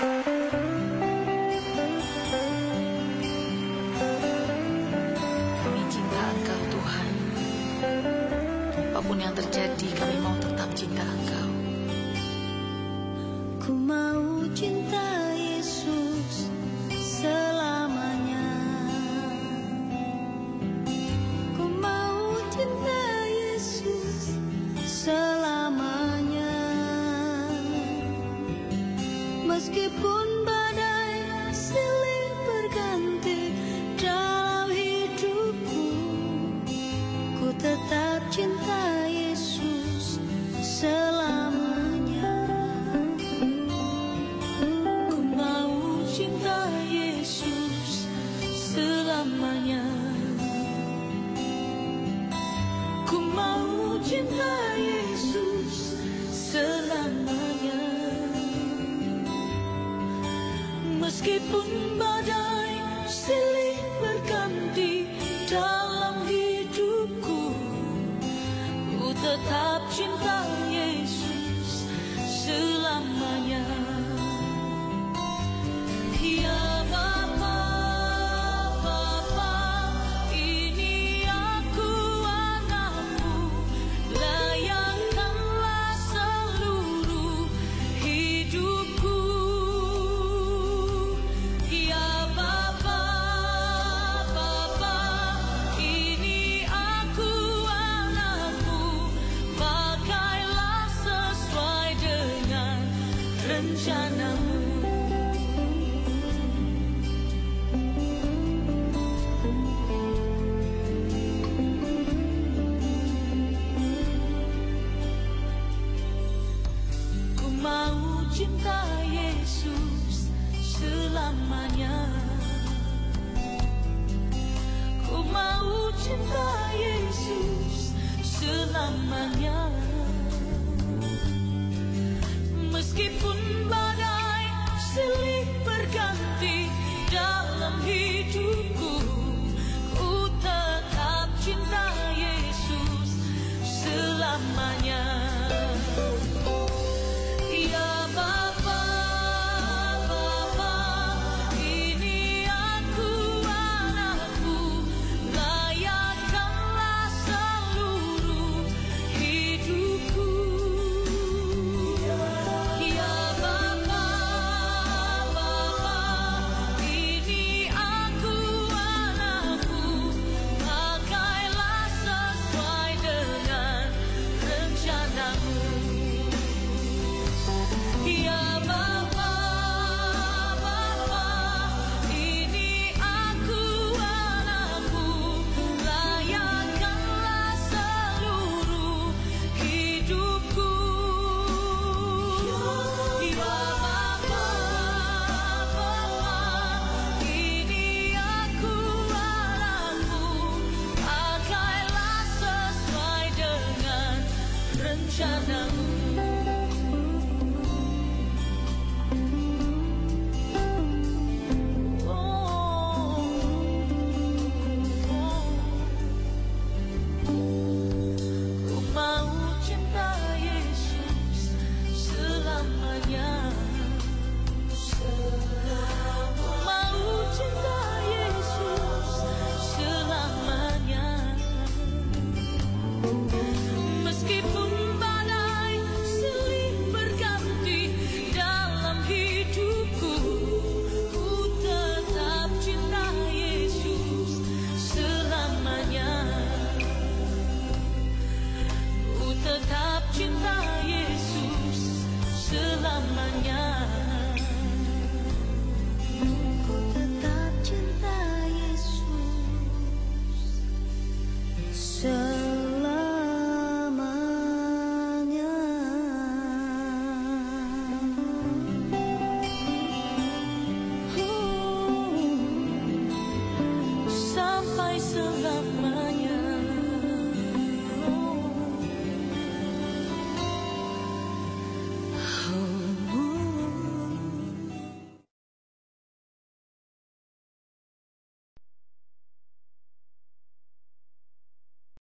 Kami cinta Engkau Tuhan. Apa pun yang terjadi, kami mau tetap cinta Engkau. Ku mau Meskipun badai Meskipun badai silih berganti dalam hidupku Ku tetap cinta cinta Yesus selamanya. Ku mau cinta Yesus selamanya. Meskipun badai silih berganti dalam hidupku so love.